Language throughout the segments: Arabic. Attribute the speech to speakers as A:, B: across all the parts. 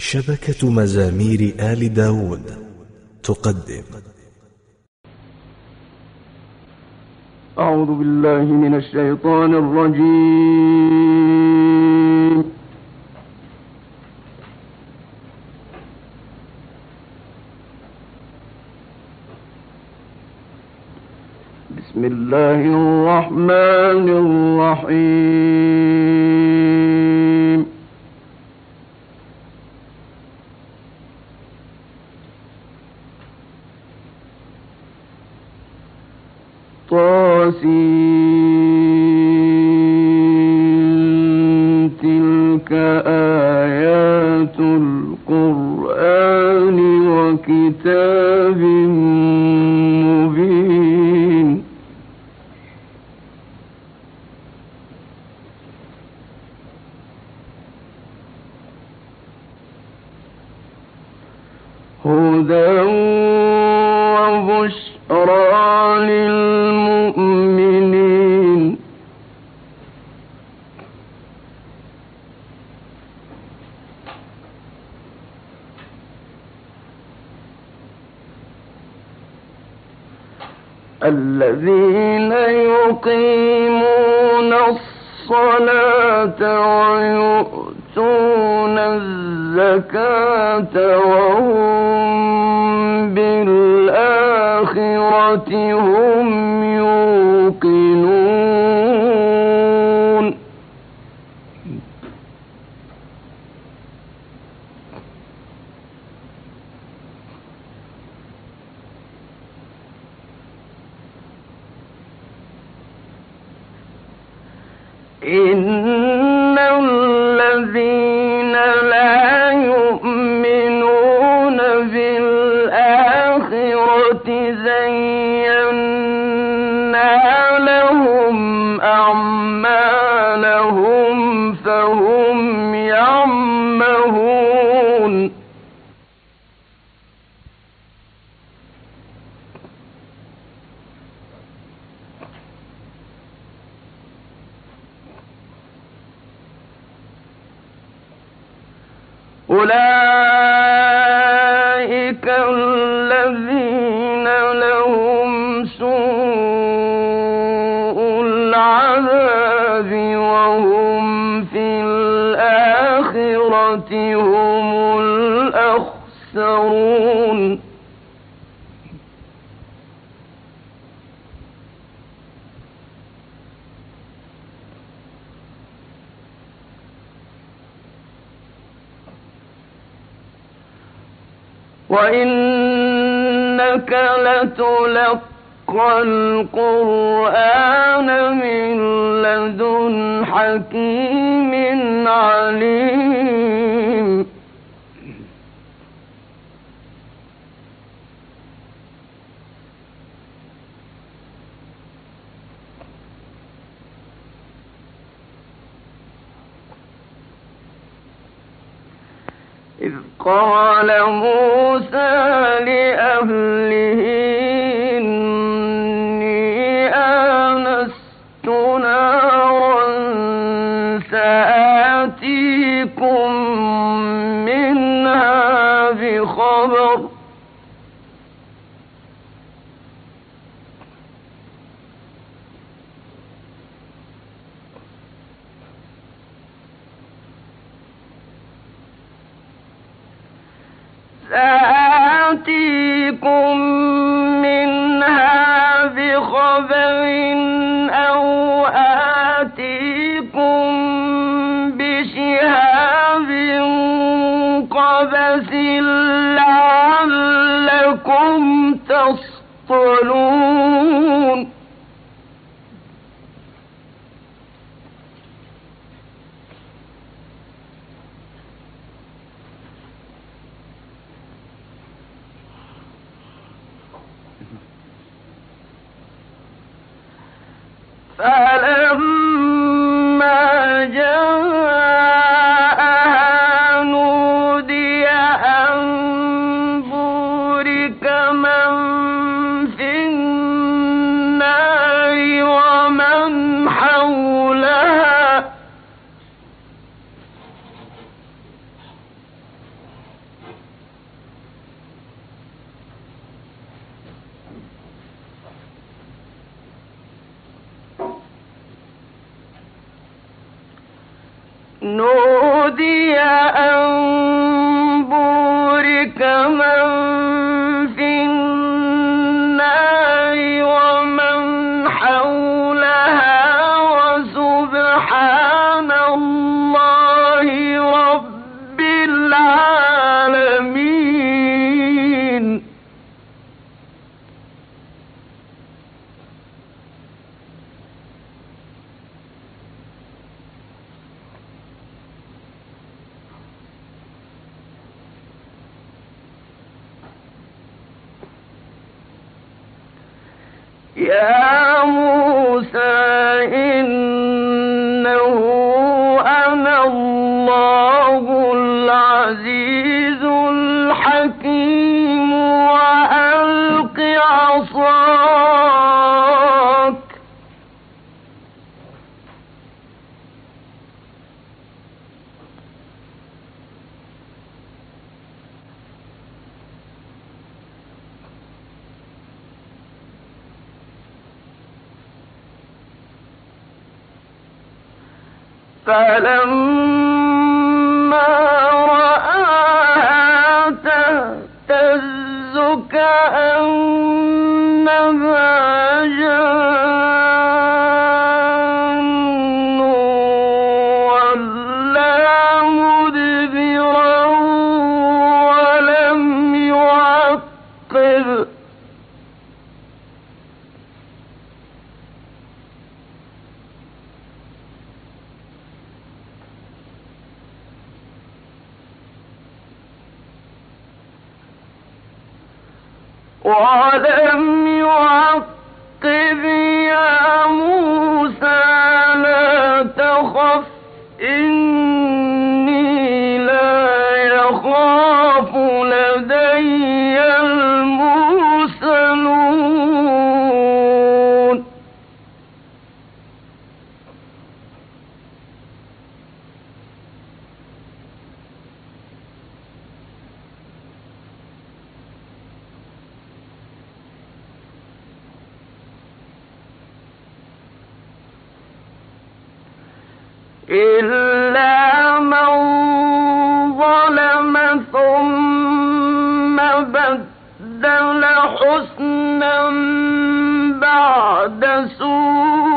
A: شبكة مزامير آل داود تقدم.
B: أعوذ بالله من الشيطان الرجيم. بسم الله الرحمن الرحيم. the in العذاب وهم في الآخرة هم الأخسرون. وإنك لتلقى القرآن من لدن حكيم عليم. إذ قال موسى لأهله تصطلون نودي أن بورك من عصاك فلما هذا ولم يعقب لحسنا بعد سوء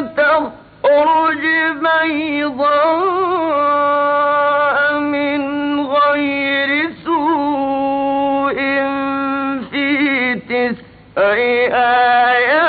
B: تخرج بيضا من غير سوء في تسع آيات.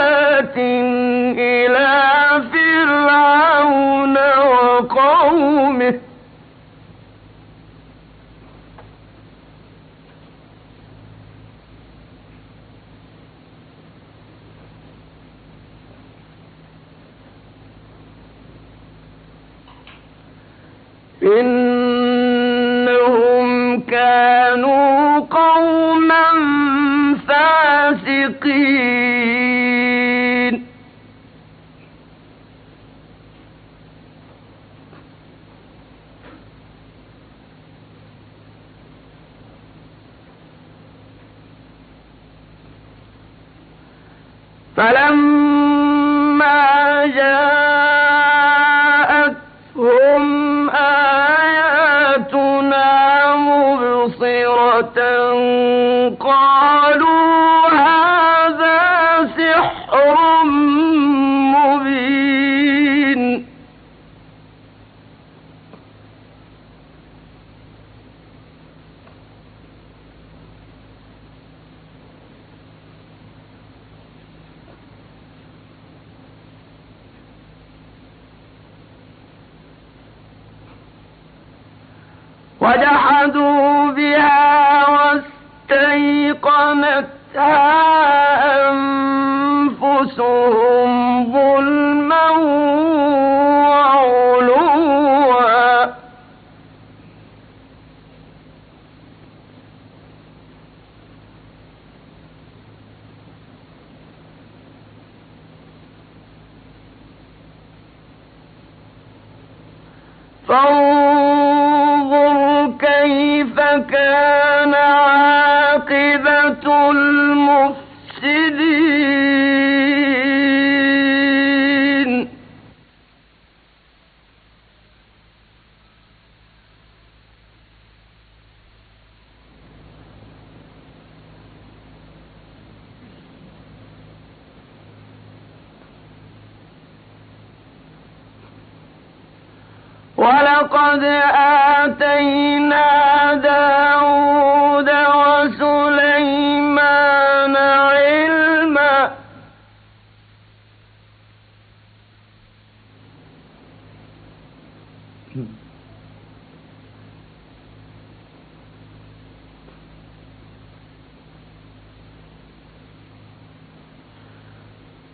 B: تنظر فانظر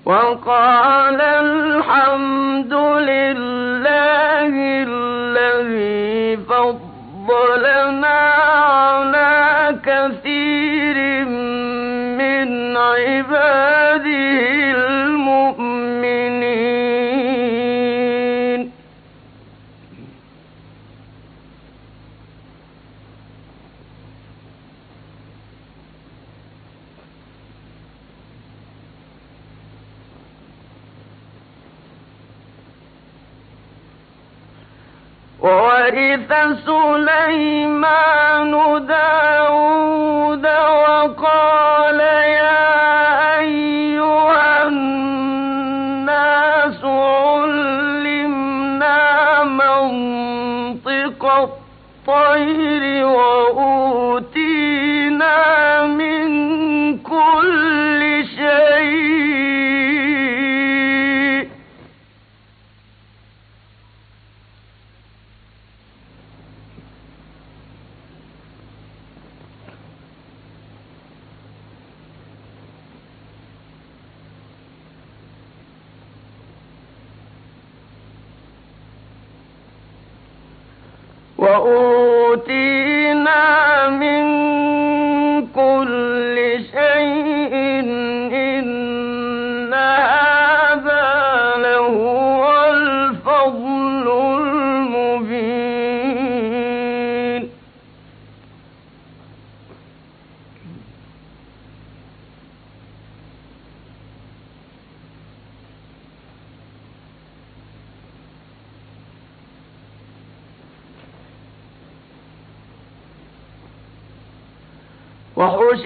B: وقال الحمد لله الذي فضلنا على كثير من عباده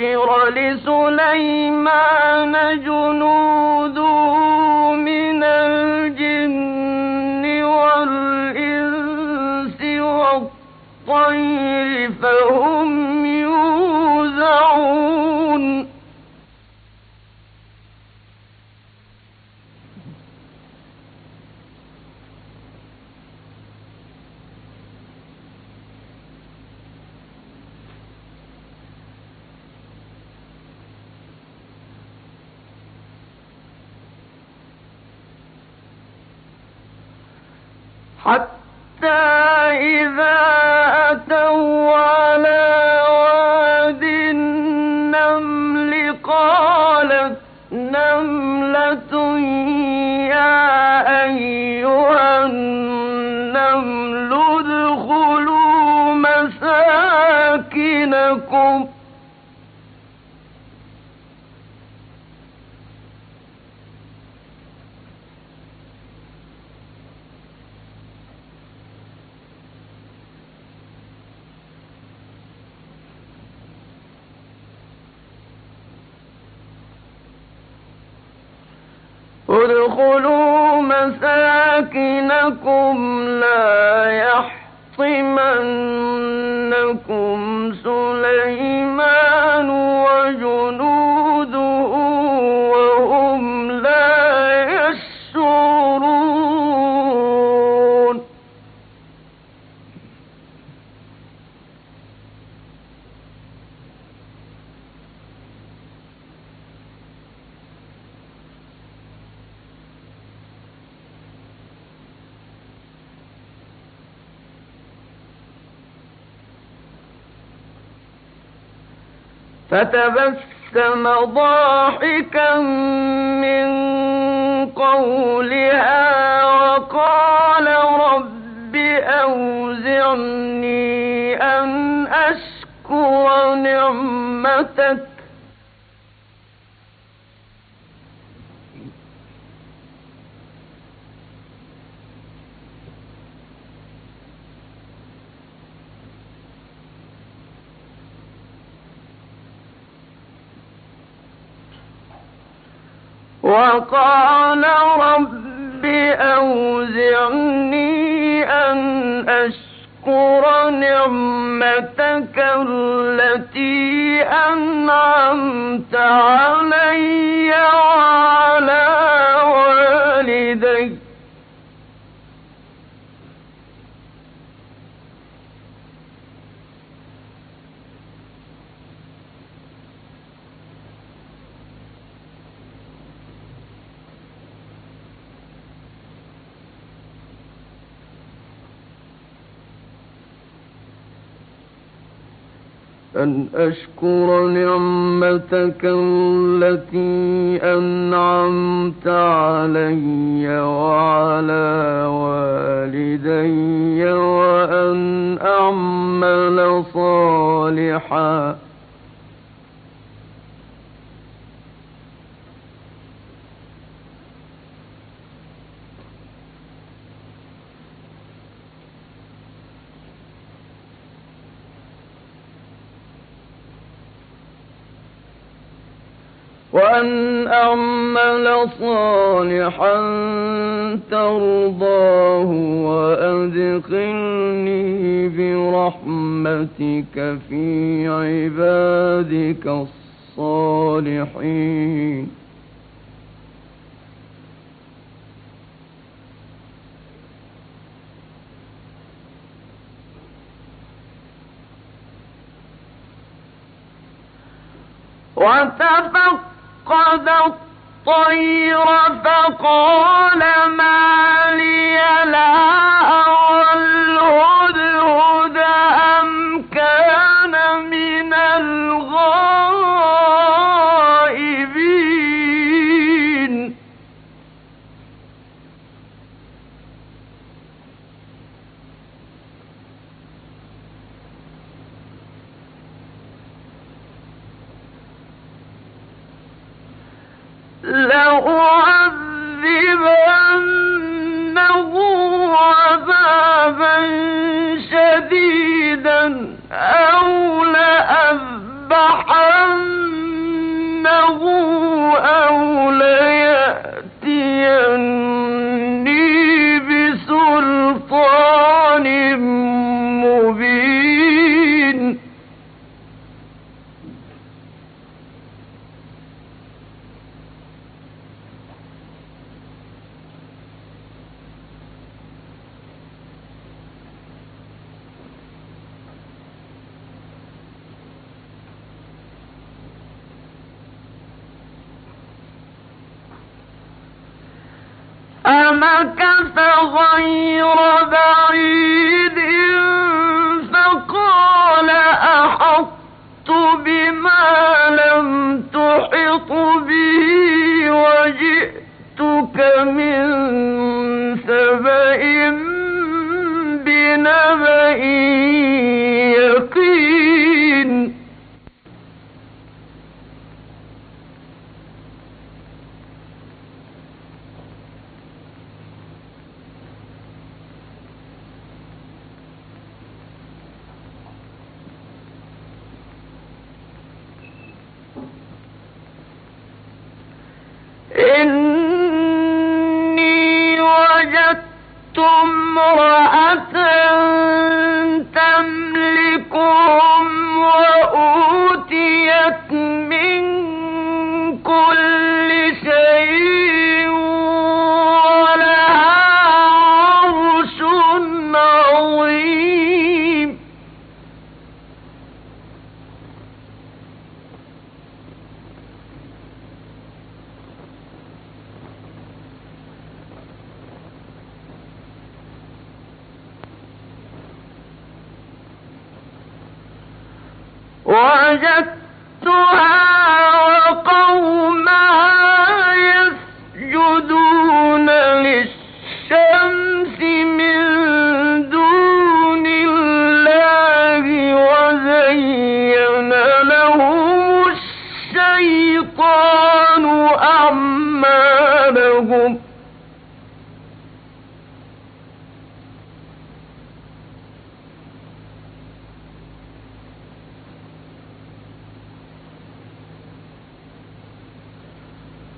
B: وحشر لسليمان جنوده من الجن والإنس والطير فهم حتى إذا أتوا على ادخلوا مساكنكم لا يحطمنكم سليمان فتبسم ضاحكا من قولها وقال رب أوزعني أن أشكر نعمتك وقال رب أوزعني أن أشكر نعمتك التي أنعمت علي وعلى والدي أن أشكر نعمتك التي أنعمت علي وعلى والدي وأن أعمل صالحاً. وأن أعمل صالحا ترضاه وأدخلني برحمتك في عبادك الصالحين. وتفق فقد الطير فقال ما لي لا أرى لأعذبنه عذابا شديدا أو لأذبحنه أو ليأتيني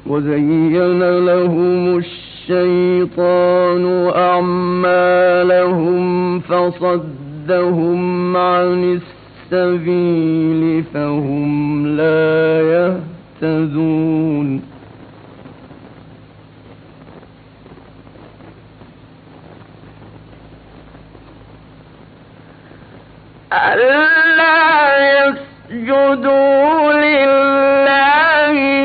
B: وزين لهم
C: الشيطان أعمالهم فصدهم عن السبيل فهم لا يهتدون.
B: ألا يسجدوا لله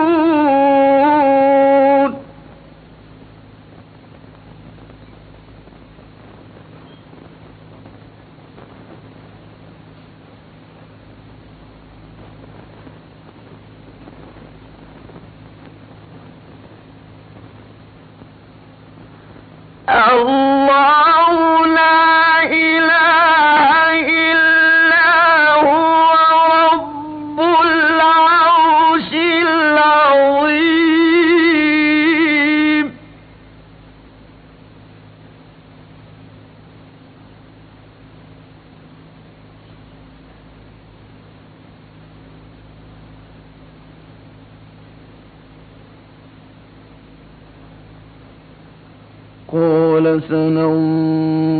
C: قال سننظر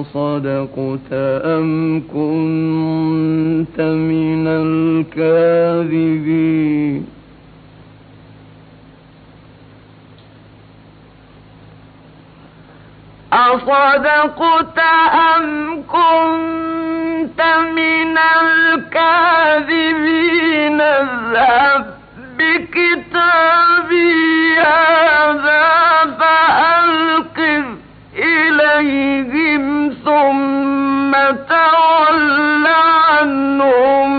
C: أصدقت أم كنت من الكاذبين
B: أصدقت أم كنت من الكاذبين اذهب بكتابي هذا فألقه إليهم ثم تول عنهم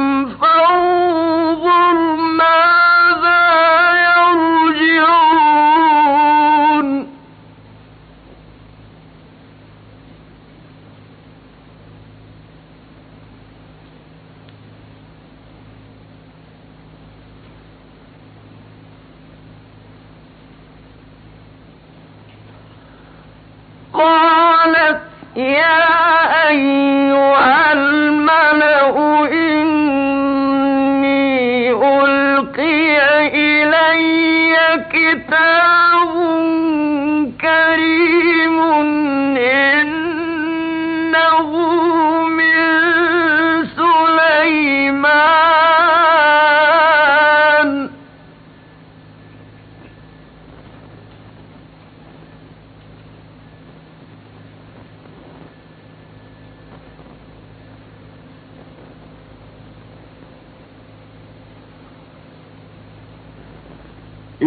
B: قالت يا أيها الملأ إني ألقي إلي كتاب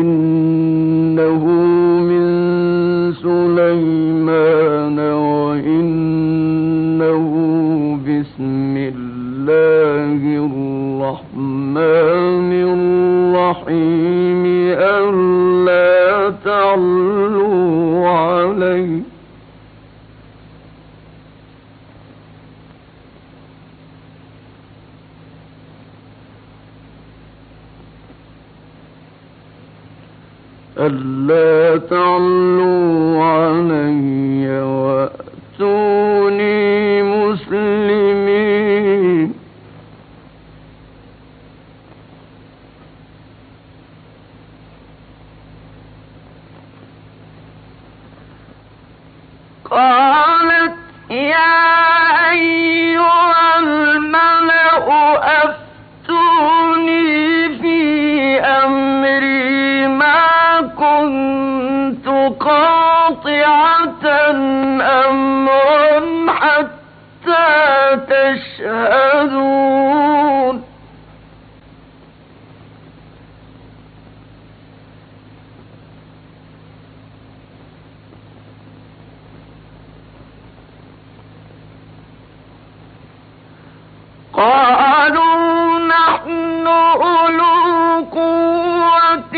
B: إنه
C: ألا تعلوا علي وأتوني مسلمين.
B: قالت يا أيها الملأ أفتوني قاطعة أمرا حتى تشهدون. قالوا نحن أولو قوة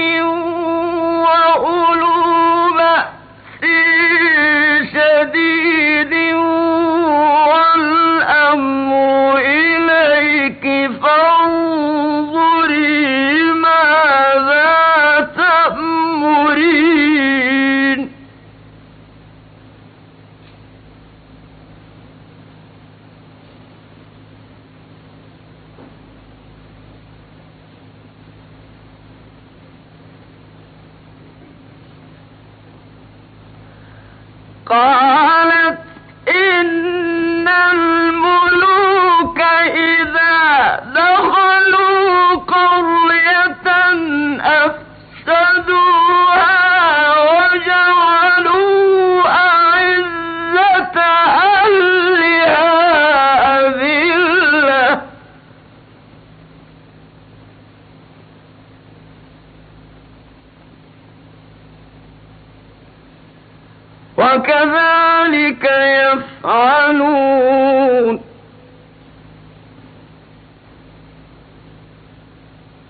B: يفعلون.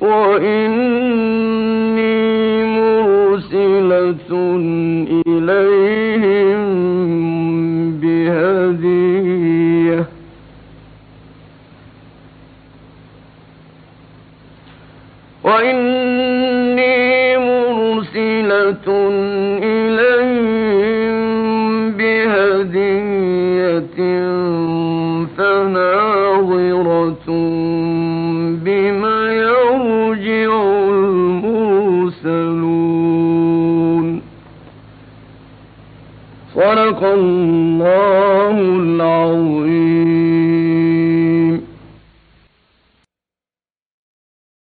B: وإني